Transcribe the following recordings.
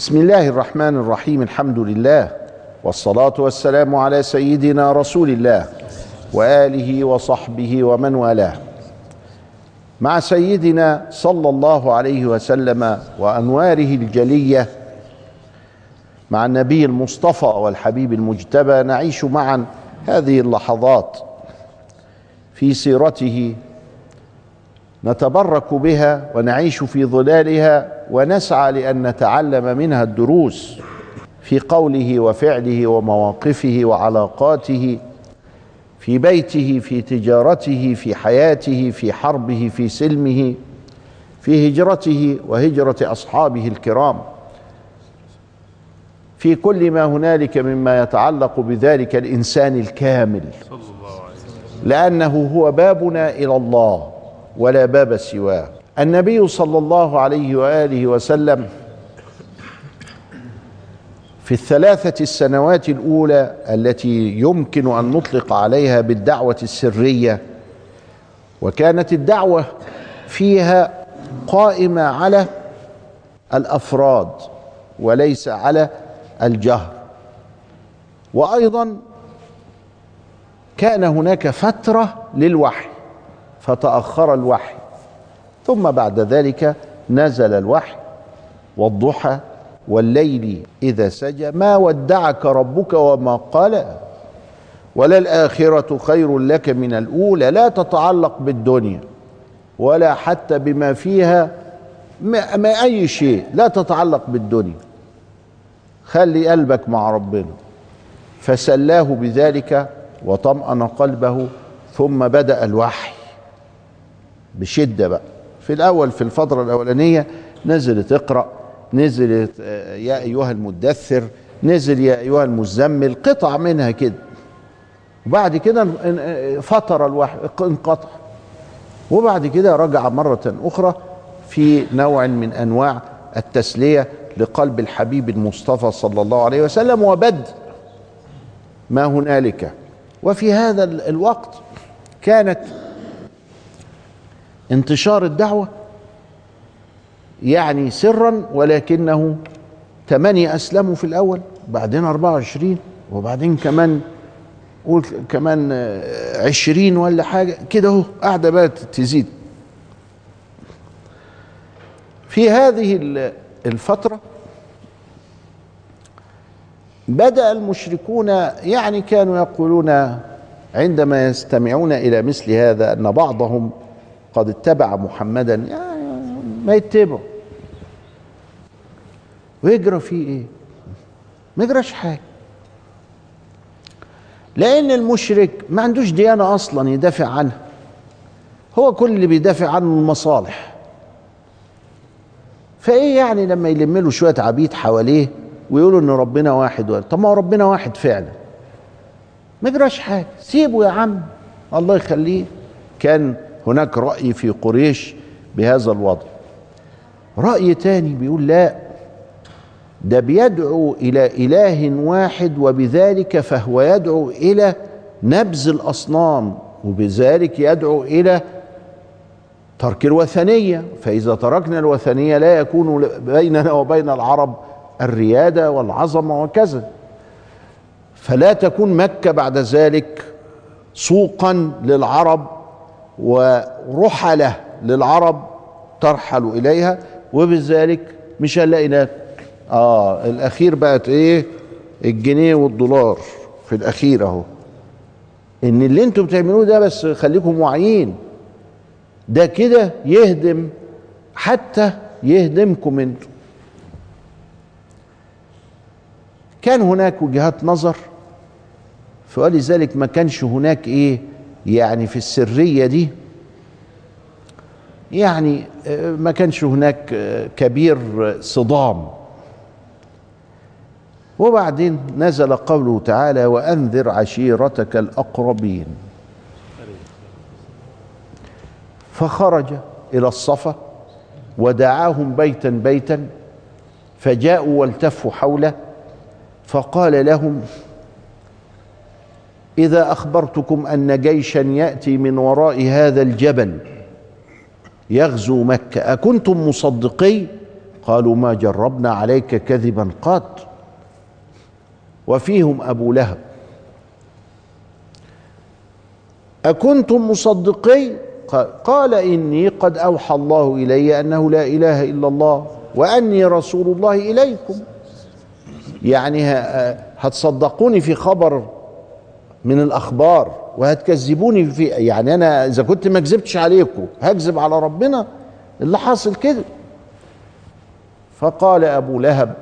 بسم الله الرحمن الرحيم الحمد لله والصلاة والسلام على سيدنا رسول الله وآله وصحبه ومن والاه مع سيدنا صلى الله عليه وسلم وأنواره الجلية مع النبي المصطفى والحبيب المجتبى نعيش معا هذه اللحظات في سيرته نتبرك بها ونعيش في ظلالها ونسعى لأن نتعلم منها الدروس في قوله وفعله ومواقفه وعلاقاته في بيته في تجارته في حياته في حربه في سلمه في هجرته وهجرة أصحابه الكرام. في كل ما هنالك مما يتعلق بذلك الإنسان الكامل لأنه هو بابنا إلى الله. ولا باب سواه. النبي صلى الله عليه وآله وسلم في الثلاثة السنوات الأولى التي يمكن أن نطلق عليها بالدعوة السرية وكانت الدعوة فيها قائمة على الأفراد وليس على الجهر. وأيضا كان هناك فترة للوحي. فتأخر الوحي. ثم بعد ذلك نزل الوحي والضحى والليل إذا سجى. ما ودعك ربك وما قال؟ وللآخرة خير لك من الأولى. لا تتعلق بالدنيا ولا حتى بما فيها ما, أي شيء. لا تتعلق بالدنيا. خلي قلبك مع ربنا. فسلاه بذلك وطمأن قلبه. ثم بدأ الوحي. بشدة بقى. في الأول في الفترة الأولانية نزلت اقرأ نزلت يا أيها المدثر نزل يا أيها المزمل قطع منها كده. وبعد كده فتر الوحي انقطع. وبعد كده رجع مرة أخرى في نوع من أنواع التسلية لقلب الحبيب المصطفى صلى الله عليه وسلم وبدء ما هنالك. وفي هذا الوقت كانت انتشار الدعوة يعني سرا ولكنه ثمانية أسلموا في الأول بعدين أربعة وعشرين وبعدين كمان قول كمان عشرين ولا حاجة كده أهو قاعدة بقى تزيد. في هذه الفترة بدأ المشركون يعني كانوا يقولون عندما يستمعون إلى مثل هذا أن بعضهم قد اتبع محمدا. يعني ما يتبعوا. ويجرى فيه إيه؟ ما يجراش حاجة. لأن المشرك ما عندوش ديانة أصلا يدافع عنها. هو كل اللي بيدافع عنه المصالح. فإيه يعني لما يلم له شوية عبيد حواليه ويقولوا إن ربنا واحد واحد. طب ما هو ربنا واحد فعلا. ما يجراش حاجة. سيبه يا عم. الله يخليه. كان هناك رأي في قريش بهذا الوضع. رأي تاني بيقول لا ده بيدعو إلى إله واحد وبذلك فهو يدعو إلى نبذ الأصنام وبذلك يدعو إلى ترك الوثنية. فإذا تركنا الوثنية لا يكون بيننا وبين العرب الريادة والعظمة وكذا. فلا تكون مكة بعد ذلك سوقا للعرب ورحلة للعرب ترحل إليها وبذلك مش هنلاقي ناكل آه الأخير بقت إيه؟ الجنيه والدولار في الأخير أهو. إن اللي أنتم بتعملوه ده بس خليكم واعيين. ده كده يهدم حتى يهدمكم أنتم. كان هناك وجهات نظر فلذلك ما كانش هناك إيه؟ يعني في السرية دي يعني ما كانش هناك كبير صدام. وبعدين نزل قوله تعالى وأنذر عشيرتك الأقربين. فخرج إلى الصفا ودعاهم بيتا بيتا فجاءوا والتفوا حوله فقال لهم إذا أخبرتكم أن جيشا يأتي من وراء هذا الجبل يغزو مكة أكنتم مصدقي؟ قالوا ما جربنا عليك كذبا قط. وفيهم أبو لهب. أكنتم مصدقين قال إني قد أوحى الله إلي أنه لا إله إلا الله وأني رسول الله إليكم. يعني هتصدقوني في خبر من الأخبار وهتكذبوني في يعني أنا إذا كنت ما كذبتش عليكم هكذب على ربنا؟ اللي حاصل كده. فقال أبو لهب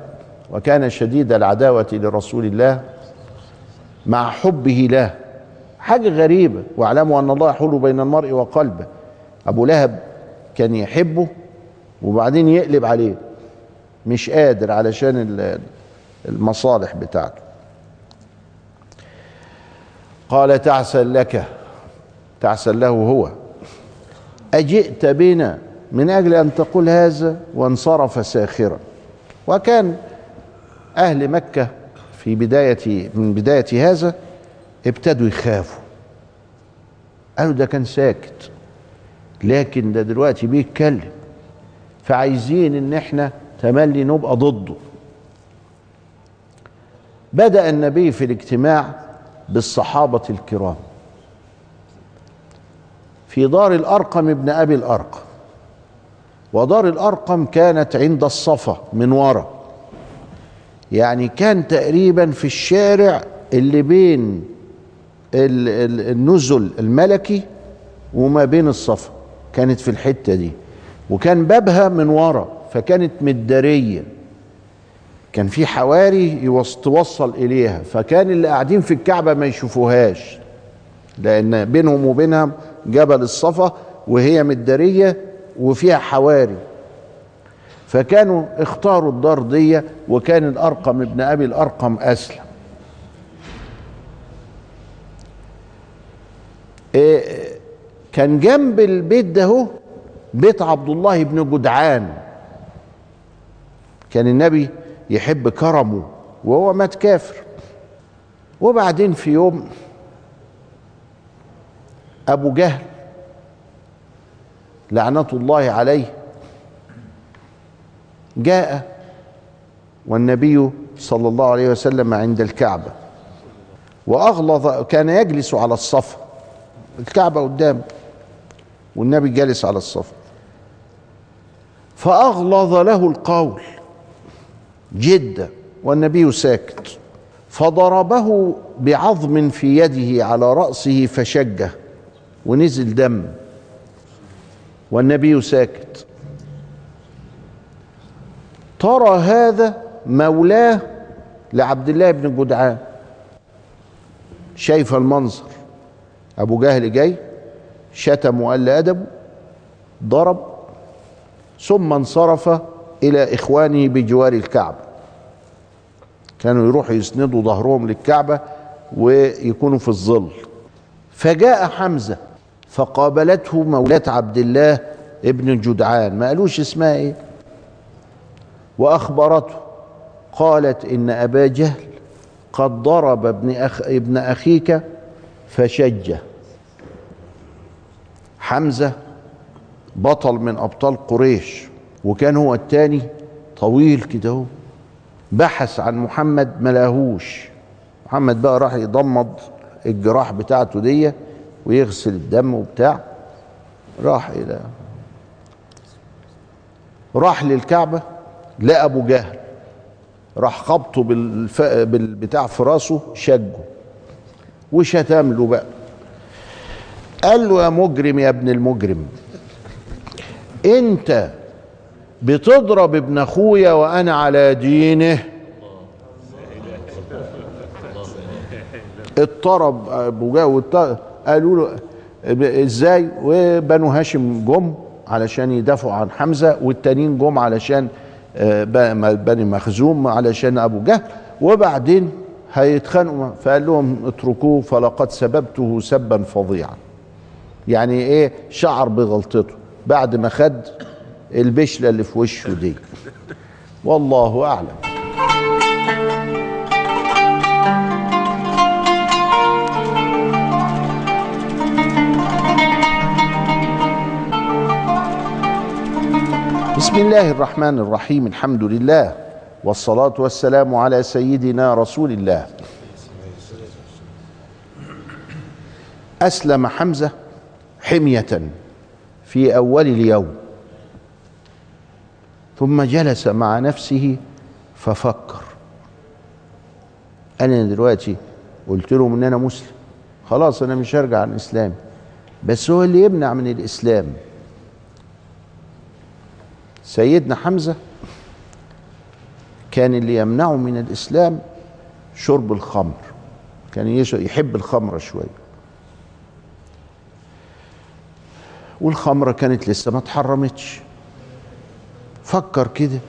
وكان شديد العداوة لرسول الله مع حبه له. حاجة غريبة واعلموا أن الله يحول بين المرء وقلبه. أبو لهب كان يحبه وبعدين يقلب عليه مش قادر علشان المصالح بتاعته. قال تعسل لك. تعسل له هو. أجئت بنا من أجل أن تقول هذا وانصرف ساخرا. وكان أهل مكة في بداية من بداية هذا ابتدوا يخافوا. قالوا ده كان ساكت. لكن ده دلوقتي بيتكلم. فعايزين إن إحنا تملي نبقى ضده. بدأ النبي في الاجتماع بالصحابة الكرام. في دار الأرقم ابن أبي الأرقم ودار الأرقم كانت عند الصفا من وراء يعني كان تقريبا في الشارع اللي بين النزل الملكي وما بين الصفا. كانت في الحتة دي. وكان بابها من ورا فكانت مدارية. كان في حواري توصل إليها. فكان اللي قاعدين في الكعبة ما يشوفوهاش لأن بينهم وبينها جبل الصفا وهي مدارية وفيها حواري. فكانوا اختاروا الدار دي وكان الأرقم ابن أبي الأرقم أسلم. إيه كان جنب البيت ده هو بيت عبد الله بن جدعان. كان النبي يحب كرمه وهو مات كافر. وبعدين في يوم أبو جهل لعنة الله عليه جاء والنبي صلى الله عليه وسلم عند الكعبة وأغلظ كان يجلس على الصفا الكعبة قدامه والنبي جالس على الصفا فأغلظ له القول. جدا والنبي ساكت. فضربه بعظم في يده على رأسه فشجه ونزل دم. والنبي ساكت. ترى هذا مولاه لعبد الله بن جدعان. شايف المنظر. أبو جهل جاي شتم وقال ادبه ضرب ثم انصرف إلى اخوانه بجوار الكعبه كانوا يروحوا يسندوا ظهرهم للكعبة ويكونوا في الظل. فجاء حمزة فقابلته مولاة عبد الله ابن جدعان ما قالوش اسمها إيه؟ وأخبرته قالت إن أبا جهل قد ضرب ابن أخ ابن أخيك فشجه. حمزة بطل من أبطال قريش. وكان هو التاني طويل كده بحث عن محمد ملاهوش محمد بقى راح يضمد الجراح بتاعته دي ويغسل الدم وبتاع. راح إلى راح للكعبة لقى أبو جهل. راح خبطه بالف... بالبتاع في راسه شجه. وشتم له بقى. قال له يا مجرم يا ابن المجرم أنت بتضرب ابن أخويا وأنا على دينه. اضطرب أبو جهل قالوا له إزاي؟ وبنو هاشم جم علشان يدافعوا عن حمزة والتانيين جم علشان بني مخزوم علشان أبو جهل. وبعدين هيتخانقوا فقال لهم اتركوه فلقد سببته سبا فظيعا. يعني إيه؟ شعر بغلطته. بعد ما خد البشلة اللي في وشه دي. والله أعلم. بسم الله الرحمن الرحيم الحمد لله والصلاة والسلام على سيدنا رسول الله. أسلم حمزة حمية في أول اليوم. ثم جلس مع نفسه ففكر. أنا دلوقتي قلت لهم إن أنا مسلم. خلاص أنا مش هرجع عن إسلامي بس هو اللي يمنع من الإسلام. سيدنا حمزة كان اللي يمنعه من الإسلام شرب الخمر. كان يحب الخمرة شوية. والخمرة كانت لسه ما اتحرمتش. فكر كده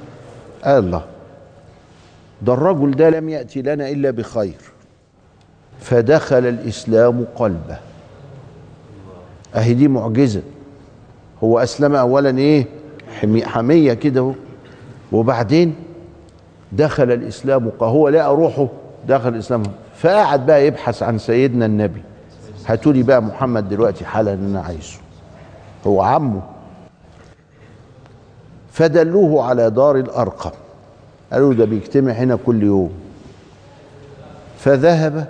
قال الله ده الرجل ده لم يأتي لنا إلا بخير. فدخل الإسلام قلبه. أهي دي معجزة. هو أسلم أولا إيه؟ حمية كده وبعدين دخل الإسلام هو لقى روحه دخل الإسلام. فقعد بقى يبحث عن سيدنا النبي. هاتولي بقى محمد دلوقتي حالا أنا عايزه. هو عمه فدلوه على دار الأرقم. قالوا ده بيجتمع هنا كل يوم. فذهب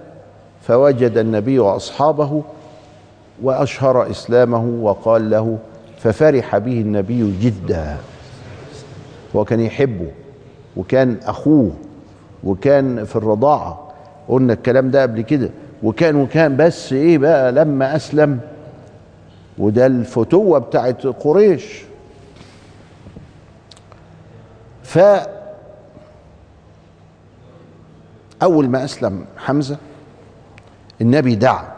فوجد النبي وأصحابه وأشهر إسلامه وقال له ففرح به النبي جدا. هو كان يحبه وكان أخوه وكان في الرضاعة. قلنا الكلام ده قبل كده. وكان وكان بس إيه بقى؟ لما أسلم. وده الفتوة بتاعت قريش. ف أول ما أسلم حمزة النبي دعا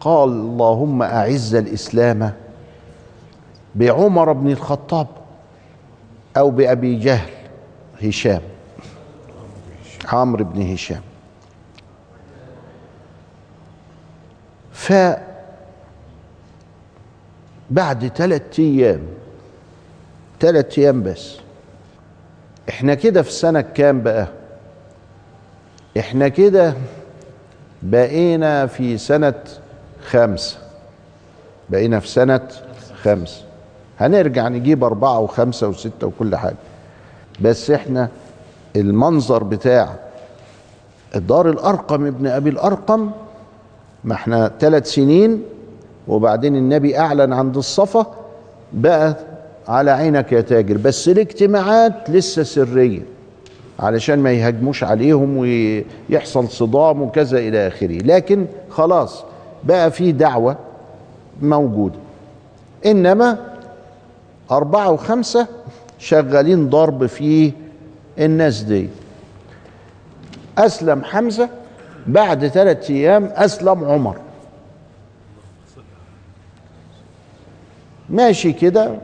قال اللهم أعز الإسلام بعمر بن الخطاب أو بأبي جهل هشام عمرو بن هشام. ف بعد ثلاثة أيام ثلاثة أيام بس إحنا كده في سنة كام بقى؟ إحنا كده بقينا في سنة خمسة بقينا في سنة خمسة هنرجع نجيب أربعة وخمسة وستة وكل حاجة. بس إحنا المنظر بتاع دار الأرقم ابن أبي الأرقم ما إحنا ثلاث سنين وبعدين النبي أعلن عند الصفا بقى على عينك يا تاجر بس الاجتماعات لسه سرية علشان ما يهاجموش عليهم ويحصل صدام وكذا إلى آخره. لكن خلاص بقى في دعوة موجودة. إنما أربعة وخمسة شغالين ضرب في الناس دي. أسلم حمزة بعد ثلاثة أيام أسلم عمر. ماشي كده.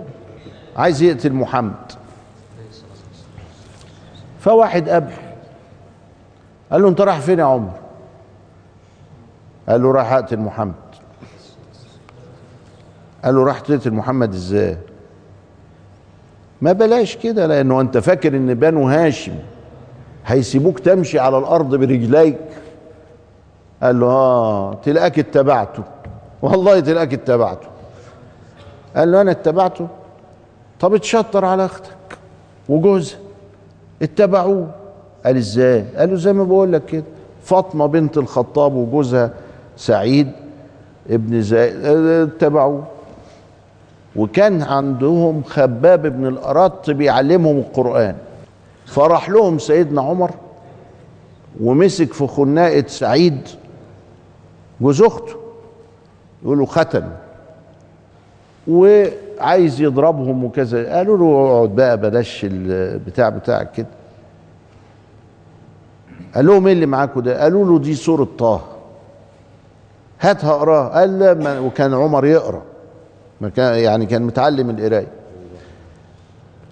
عايز يقتل محمد. فواحد قبل. قال له انت رايح فين يا عمر؟ قال له رايح اقتل محمد. قال له راح تقتل محمد إزاي؟ ما بلاش كده لأنه أنت فاكر إن بنو هاشم هيسيبوك تمشي على الأرض برجليك. قال له آه تلاقيك اتبعته. والله تلاقيك اتبعته. قال له أنا اتبعته؟ طب اتشطر على أختك وجوزها. اتبعوه. قال إزاي؟ قال له زي ما بقول لك كده. فاطمة بنت الخطاب وجوزها سعيد ابن زيد اتبعوه. وكان عندهم خباب بن الأرط بيعلمهم القرآن. فراح لهم سيدنا عمر ومسك في خناقة سعيد جوز أخته. يقولوا ختن وعايز يضربهم وكذا. قالوا له اقعد بقى بلاش البتاع بتاعك كده. قال لهم إيه اللي معاكم ده؟ قالوا له دي سورة طه. هاتها اقراها قال لا وكان عمر يقرأ. يعني كان متعلم القراية.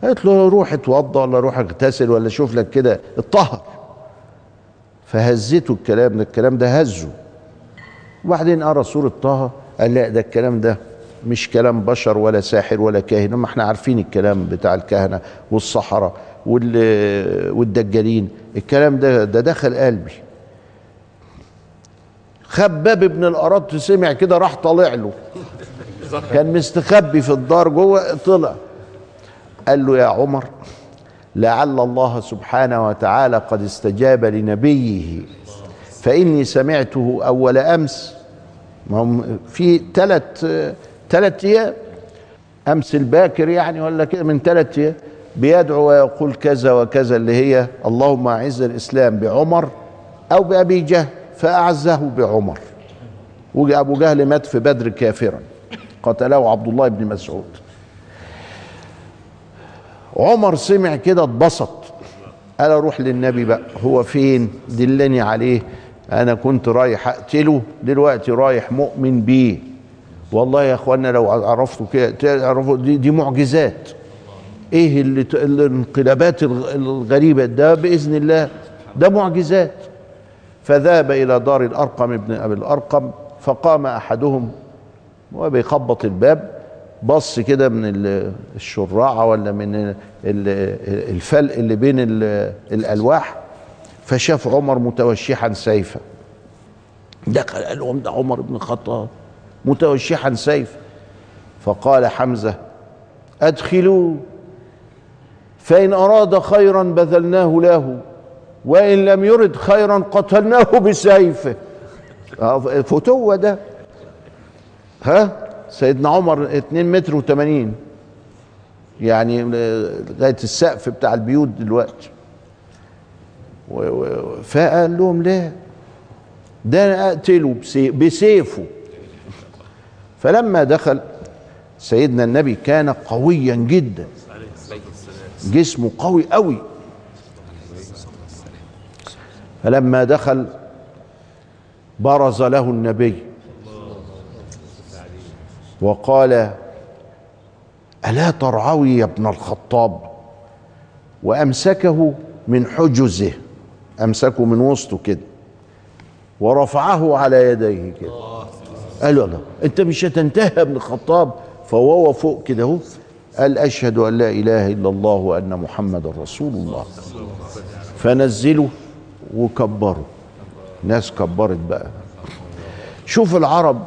قالت له روح اتوضى ولا روح اغتسل ولا شوف لك كده اتطهر فهزته الكلام ده الكلام ده هزه. وبعدين قرأ سوره طه. قال لا ده الكلام ده مش كلام بشر ولا ساحر ولا كاهن ما إحنا عارفين الكلام بتاع الكهنة والصحراء والدجالين. الكلام ده ده دخل قلبي. خباب ابن الارط سمع كده راح طالع له. كان مستخبي في الدار جوه طلع. قال له يا عمر لعل الله سبحانه وتعالى قد استجاب لنبيه فإني سمعته أول أمس. ما هم في ثلاث ثلاث أيام أمس الباكر يعني ولا كده من ثلاث أيام بيدعو ويقول كذا وكذا اللي هي اللهم أعز الإسلام بعمر أو بأبي جهل فأعزه بعمر. وأبو جهل مات في بدر كافرا قتله عبد الله بن مسعود. عمر سمع كده اتبسط قال أروح للنبي بقى هو فين؟ دلني عليه أنا كنت رايح أقتله دلوقتي رايح مؤمن بيه. والله يا اخوانا لو عرفتوا كده تعرفوا دي, دي معجزات. إيه اللي الانقلابات الغ- الغريبة ده؟ بإذن الله ده معجزات. فذهب إلى دار الأرقم ابن أبي الأرقم فقام أحدهم وبيخبط الباب بص كده من ال- الشراعه ولا من ال- ال- الفلق اللي بين ال- الألواح فشاف عمر متوشحا سيفا. دخل قال لهم ده عمر بن الخطاب. متوشحا سيف. فقال حمزة ادخلوه فإن أراد خيرا بذلناه له وإن لم يرد خيرا قتلناه بسيفه. فتوة ده. ها؟ سيدنا عمر 2 متر و80 يعني لغاية السقف بتاع البيوت دلوقتي. فقال لهم لا ده أنا أقتله بسي- بسيفه. فلما دخل سيدنا النبي كان قويا جدا. جسمه قوي قوي. فلما دخل برز له النبي وقال ألا ترعوي يا ابن الخطاب؟ وأمسكه من حجزه. أمسكه من وسطه كده. ورفعه على يديه كده. قال له أنت مش هتنتهي يا ابن الخطاب. فهو فوق كده أهو. قال أشهد أن لا إله إلا الله وأن محمد رسول الله. فنزلوا وكبروا ناس كبرت بقى. شوف العرب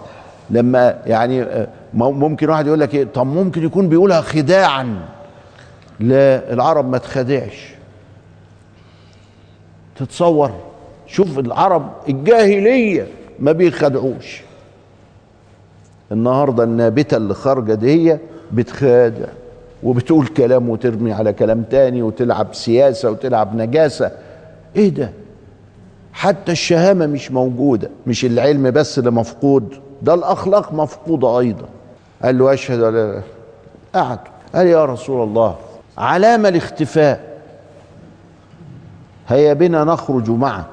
لما يعني آه، ممكن واحد يقول لك إيه طب ممكن يكون بيقولها خداعا. لا العرب ما تخدعش. تتصور. شوف العرب الجاهلية ما بيخدعوش. النهاردة النابتة اللي خارجة دي بتخادع وبتقول كلام وترمي على كلام تاني وتلعب سياسة وتلعب نجاسة. إيه ده؟ حتى الشهامة مش موجودة مش العلم بس اللي مفقود ده الأخلاق مفقودة أيضا. قال له أشهد أن لا إله قعد قال يا رسول الله علامة الاختفاء. هيا بنا نخرج معك.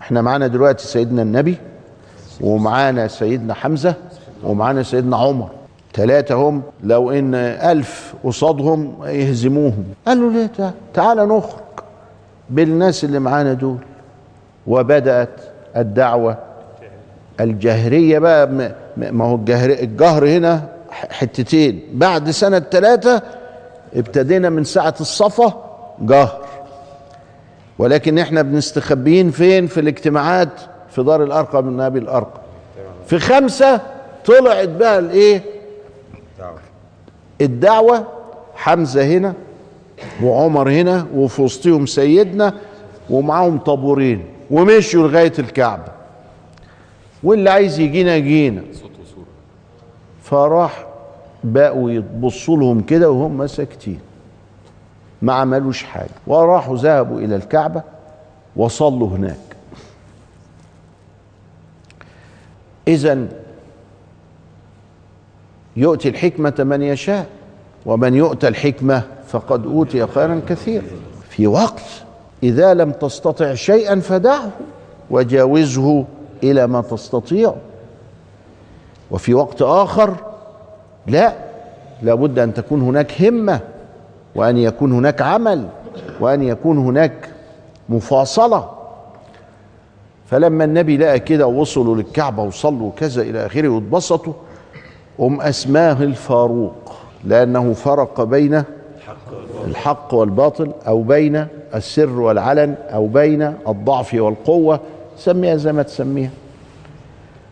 إحنا معانا دلوقتي سيدنا النبي. ومعانا سيدنا حمزة ومعانا سيدنا عمر. ثلاثة هم لو إن ألف قصادهم يهزموهم. قالوا ليه؟ تعال نخرج بالناس اللي معانا دول. وبدأت الدعوة الجهرية بقى. ما هو الجهر, الجهر هنا حتتين. بعد سنة ثلاثة ابتدينا من ساعة الصفا جهر. ولكن إحنا بنستخبيين فين؟ في الاجتماعات في دار الارقم من ابي الارقم في خمسة طلعت بقى الإيه؟ الدعوة. حمزة هنا وعمر هنا وفي وسطهم سيدنا ومعاهم طابورين ومشوا لغاية الكعبة. واللي عايز يجينا جينا فراح بقوا يبصوا لهم كده وهم ساكتين. ما عملوش حاجة. وراحوا ذهبوا إلى الكعبة وصلوا هناك. إذا يؤتي الحكمة من يشاء ومن يؤتى الحكمة فقد أوتي خيرا كثيرا. في وقت إذا لم تستطع شيئا فدعه وجاوزه إلى ما تستطيع. وفي وقت آخر لا لابد أن تكون هناك همة وأن يكون هناك عمل وأن يكون هناك مفاصلة. فلما النبي لقى كده ووصلوا للكعبة وصلوا كذا إلى آخره واتبسطوا أم أسماه الفاروق لأنه فرق بين الحق والباطل أو بين السر والعلن أو بين الضعف والقوة سميها زي ما تسميها.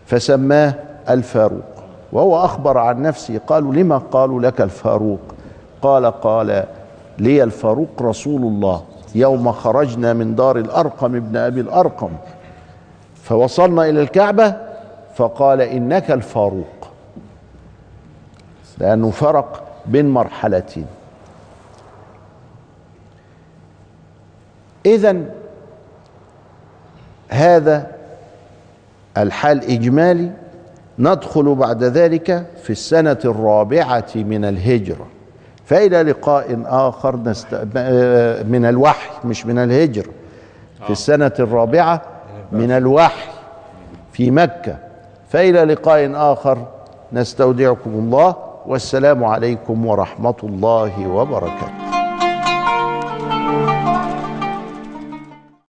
فسماه الفاروق. وهو أخبر عن نفسه قالوا لما قالوا لك الفاروق؟ قال قال لي الفاروق رسول الله يوم خرجنا من دار الأرقم ابن أبي الأرقم. فوصلنا إلى الكعبة فقال إنك الفاروق. لأنه فرق بين مرحلتين. إذا هذا الحال إجمالي. ندخل بعد ذلك في السنة الرابعة من الهجرة. فإلى لقاء آخر نست... من الوحي مش من الهجرة. في السنة الرابعة من الوحي في مكة. فإلى لقاء آخر نستودعكم الله والسلام عليكم ورحمة الله وبركاته.